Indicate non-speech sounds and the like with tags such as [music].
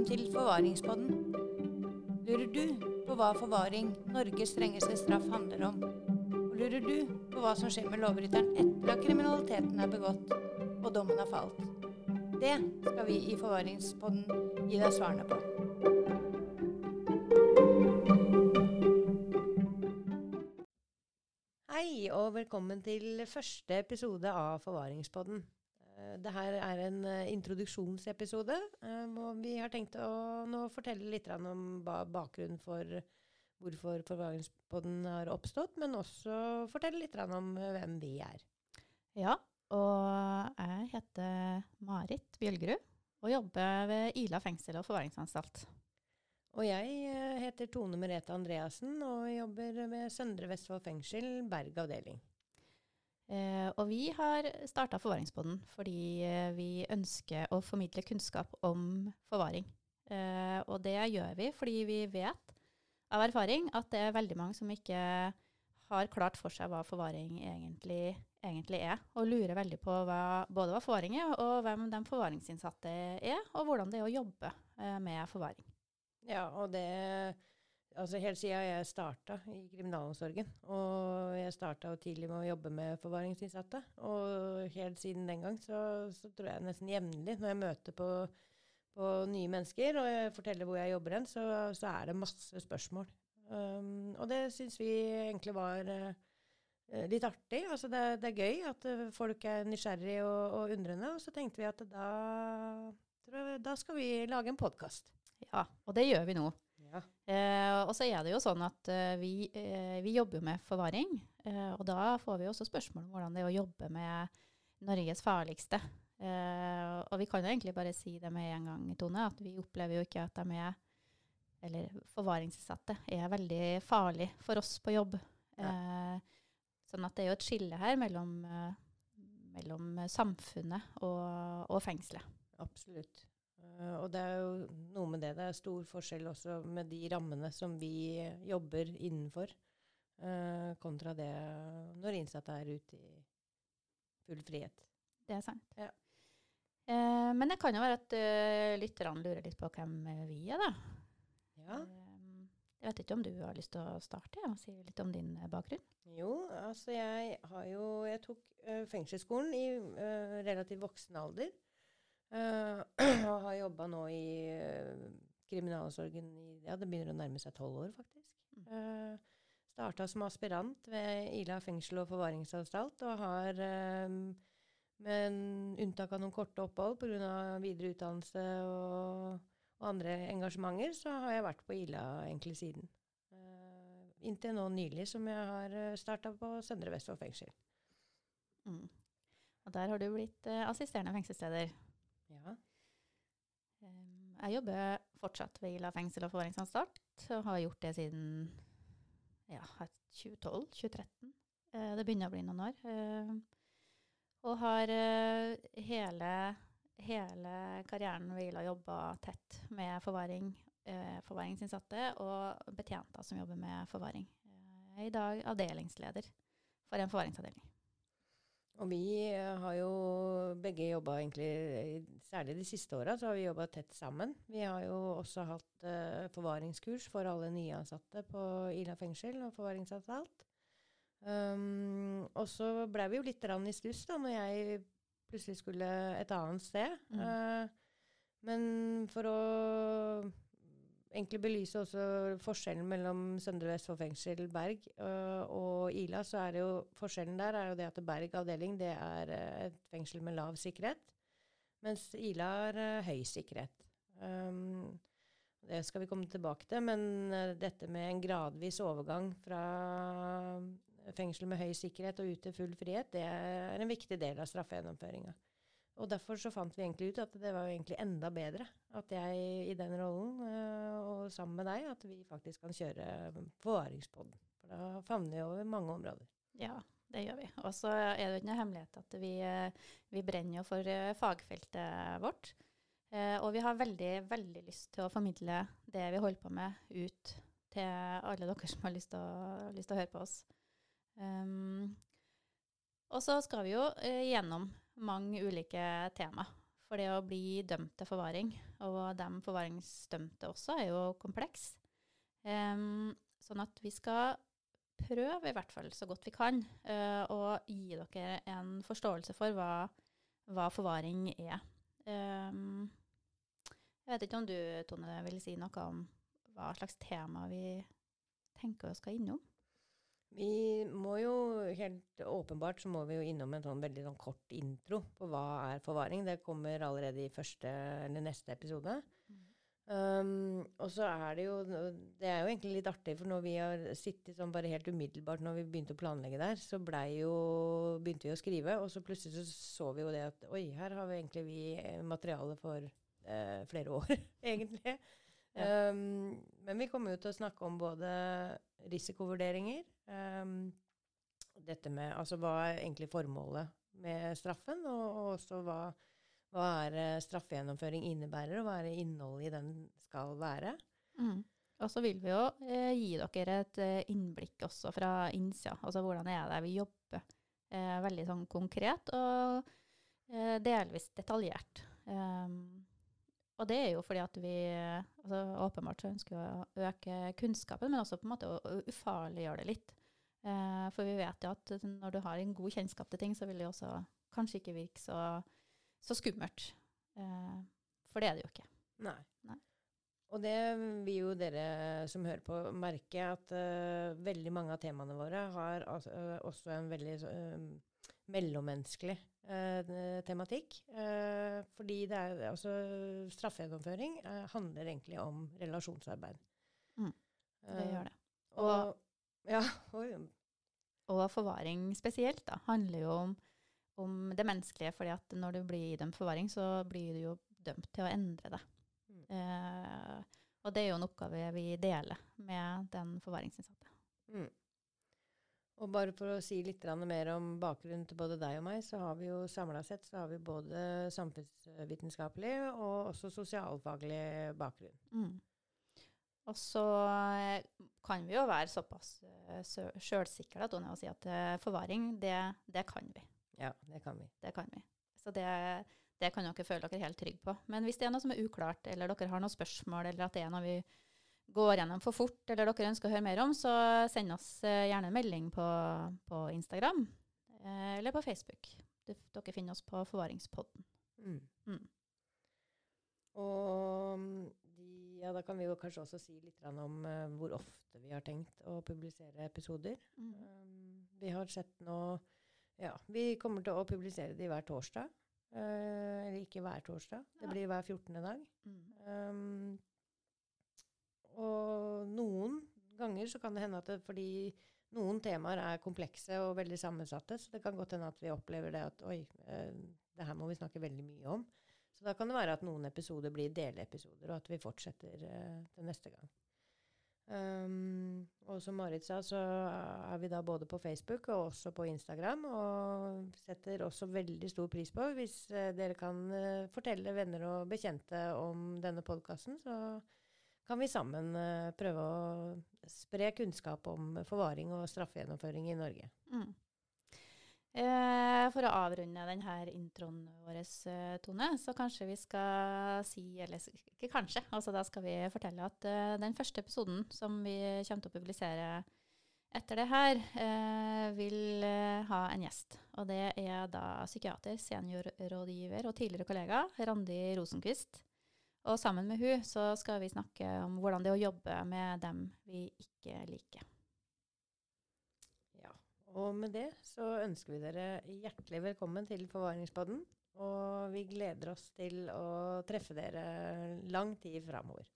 Velkommen til Forvaringspodden. Lurer du på hva forvaring, Norges strengeste straff, handler om? Og lurer du på hva som skjer med lovbryteren etter at kriminaliteten er begått og dommen har falt? Det skal vi i Forvaringspodden gi deg svarene på. Hei, og velkommen til første episode av Forvaringspodden. Eh, Det her er en eh, introduksjonsepisode, eh, hvor vi har tenkt å nå fortelle litt om bakgrunnen for hvorfor Forvaringspodden har oppstått, men også fortelle litt om eh, hvem vi er. Ja, og jeg heter Marit Bjølgerud og jobber ved Ila fengsel og forvaringsanstalt. Og jeg eh, heter Tone Merete Andreassen og jobber ved Søndre Vestfold fengsel, Berg avdeling. Eh, og vi har starta Forvaringspodden fordi eh, vi ønsker å formidle kunnskap om forvaring. Eh, og det gjør vi fordi vi vet av erfaring at det er veldig mange som ikke har klart for seg hva forvaring egentlig, egentlig er, og lurer veldig på hva, både hva forvaring er, og hvem de forvaringsinnsatte er, og hvordan det er å jobbe med forvaring. Ja, og det Altså helt siden jeg starta i kriminalomsorgen, og jeg starta tidlig med å jobbe med forvaringsinnsatte, og helt siden den gang så, så tror jeg nesten jevnlig når jeg møter på, på nye mennesker og jeg forteller hvor jeg jobber hen, så, så er det masse spørsmål. Um, og det syns vi egentlig var uh, litt artig. Altså det, det er gøy at eh, folk er nysgjerrige og, og undrende, og så tenkte vi at da, da skal vi lage en podkast. Ja, og det gjør vi nå. Ja. Eh, og så er det jo sånn at eh, vi, eh, vi jobber med forvaring, eh, og da får vi også spørsmål om hvordan det er å jobbe med Norges farligste. Eh, og vi kan jo egentlig bare si det med en gang, Tone, at vi opplever jo ikke at de er, eller forvaringsinnsatte, er veldig farlig for oss på jobb. Eh, sånn at det er jo et skille her mellom, mellom samfunnet og, og fengselet. Absolutt. Eh, og det er jo noe med det. Det er stor forskjell også med de rammene som vi jobber innenfor, eh, kontra det når innsatte er ute i full frihet. Det er sant. Ja. Eh, men det kan jo være at uh, lytterne lurer litt på hvem vi er, da. Ja. Jeg vet ikke om du har lyst til å starte og si litt om din bakgrunn? Jo, altså jeg har jo Jeg tok uh, fengselsskolen i uh, relativt voksen alder. Eh, [clears throat] og har jobba nå i uh, kriminalomsorgen i Ja, det begynner å nærme seg tolv år, faktisk. Mm. Uh, Starta som aspirant ved Ila fengsel og forvaringsanstalt, og har eh, med unntak av noen korte opphold pga. videre utdannelse og, og andre engasjementer, så har jeg vært på Ila egentlig siden. Uh, inntil nå nylig, som jeg har starta på Søndre Vestfold fengsel. Mm. Og der har du blitt uh, assisterende fengselsleder. Ja. Jeg jobber fortsatt ved Ila fengsel og forvaringsanstalt, og har gjort det siden ja, 2012-2013. Eh, det begynner å bli noen år. Og har eh, hele, hele karrieren ved Ila jobba tett med forvaring, eh, forvaringsinnsatte og betjenter som jobber med forvaring. Jeg er i dag avdelingsleder for en forvaringsavdeling. Og vi eh, har jo begge jobba egentlig, særlig de siste åra, så har vi jobba tett sammen. Vi har jo også hatt uh, forvaringskurs for alle nyansatte på Ila fengsel og forvaringsanstalt. Um, og så blei vi jo litt rann i stuss da når jeg plutselig skulle et annet sted. Mm. Uh, men for å egentlig belyse også forskjellen mellom Søndre Vestfold fengsel, Berg øh, og Ila, så er det jo forskjellen der er jo det at Berg avdeling det er øh, et fengsel med lav sikkerhet, mens Ila har øh, høy sikkerhet. Um, det skal vi komme tilbake til, men dette med en gradvis overgang fra fengsel med høy sikkerhet og ut til full frihet, det er en viktig del av straffegjennomføringa. Og derfor så fant vi egentlig ut at det var egentlig enda bedre at jeg i den rollen, øh, og sammen med deg, at vi faktisk kan kjøre forvaringspodden. For da favner vi over mange områder. Ja, det gjør vi. Og så er det jo ikke noe hemmelighet at vi, eh, vi brenner jo for eh, fagfeltet vårt. Eh, Og vi har veldig, veldig lyst til å formidle det vi holder på med, ut til alle dere som har lyst til å, lyst til å høre på oss. Um, og så skal vi jo eh, gjennom mange ulike tema. For det å bli dømt til forvaring Og de forvaringsdømte også er jo kompleks. Um, sånn at vi skal prøve, i hvert fall så godt vi kan, uh, å gi dere en forståelse for hva, hva forvaring er. Um, jeg vet ikke om du, Tone, vil si noe om hva slags tema vi tenker vi skal innom? Vi må jo helt åpenbart så må vi jo innom en sånn veldig sånn kort intro på hva er forvaring. Det kommer allerede i første eller neste episode. Mm. Um, og så er det jo Det er jo egentlig litt artig, for når vi har sittet sånn bare helt umiddelbart når vi begynte å planlegge der, så jo, begynte vi å skrive, og så plutselig så, så vi jo det at oi, her har vi egentlig vi materiale for eh, flere år, [laughs] egentlig. Ja. Um, men vi kommer jo til å snakke om både risikovurderinger um, Dette med altså hva er egentlig formålet med straffen, og, og også hva, hva er straffegjennomføring innebærer, og hva er det innholdet i den skal være. Mm. Og så vil vi jo eh, gi dere et eh, innblikk også fra innsida. Altså hvordan er det vi jobber eh, veldig sånn konkret og eh, delvis detaljert. Um, og det er jo fordi at vi altså åpenbart ønsker å øke kunnskapen, men også på en måte å, ufarliggjøre det litt. Eh, for vi vet jo at når du har en god kjennskap til ting, så vil det også kanskje ikke virke så, så skummelt. Eh, for det er det jo ikke. Nei. Nei. Og det vil jo dere som hører på, merke at uh, veldig mange av temaene våre har uh, også en veldig uh, mellommenneskelig eh, tematikk. Eh, fordi det er, altså, straffegjennomføring eh, handler egentlig om relasjonsarbeid. Mm, det gjør det. Og, og, ja, og, og, forvaring spesielt da, handler jo om, om, det menneskelige. fordi at når du blir idømt forvaring, så blir du jo dømt til å endre det. Mm. Eh, og det er jo en oppgave vi deler med den forvaringsinnsatte. Mm. Og bare for å si litt mer om bakgrunnen til både deg og meg, så har vi jo samla sett så har vi både samfunnsvitenskapelig og også sosialfaglig bakgrunn. Mm. Og så eh, kan vi jo være såpass uh, sjølsikre og si at uh, forvaring, det, det, kan vi. Ja, det kan vi. Det kan vi. Så det, det kan dere føle dere helt trygge på. Men hvis det er noe som er uklart, eller dere har noen spørsmål, eller at det er noe vi går gjennom for fort, eller dere ønsker å høre mer om, så send oss gjerne en melding på, på Instagram eller på Facebook. Dere finner oss på Forvaringspodden. Mm. Mm. Og de, ja, da kan vi jo kanskje også si litt om uh, hvor ofte vi har tenkt å publisere episoder. Mm. Um, vi har sett nå Ja, vi kommer til å publisere de hver torsdag. eller ikke hver torsdag. Ja. Det blir hver 14. dag. Um, og noen ganger så kan det hende at det, fordi noen temaer er komplekse og veldig sammensatte, så det kan godt hende at vi opplever det at oi, eh, det her må vi snakke veldig mye om. Så da kan det være at noen episoder blir delepisoder, og at vi fortsetter uh, til neste gang. Um, og som Marit sa, så er vi da både på Facebook og også på Instagram. Og setter også veldig stor pris på hvis uh, dere kan uh, fortelle venner og bekjente om denne podkasten. Så kan vi sammen prøve å spre kunnskap om forvaring og straffegjennomføring i Norge. Mm. Eh, for å avrunde denne introen vår, eh, Tone, så kanskje vi skal si Eller ikke kanskje, altså da skal vi fortelle at uh, den første episoden som vi kommer til å publisere etter det her, uh, vil uh, ha en gjest. Og det er da psykiater, seniorrådgiver og tidligere kollega Randi Rosenquist. Og sammen med hun så skal vi snakke om hvordan det er å jobbe med dem vi ikke liker. Og med det så ønsker vi dere hjertelig velkommen til Forvaringspodden. Og vi gleder oss til å treffe dere lang tid framover.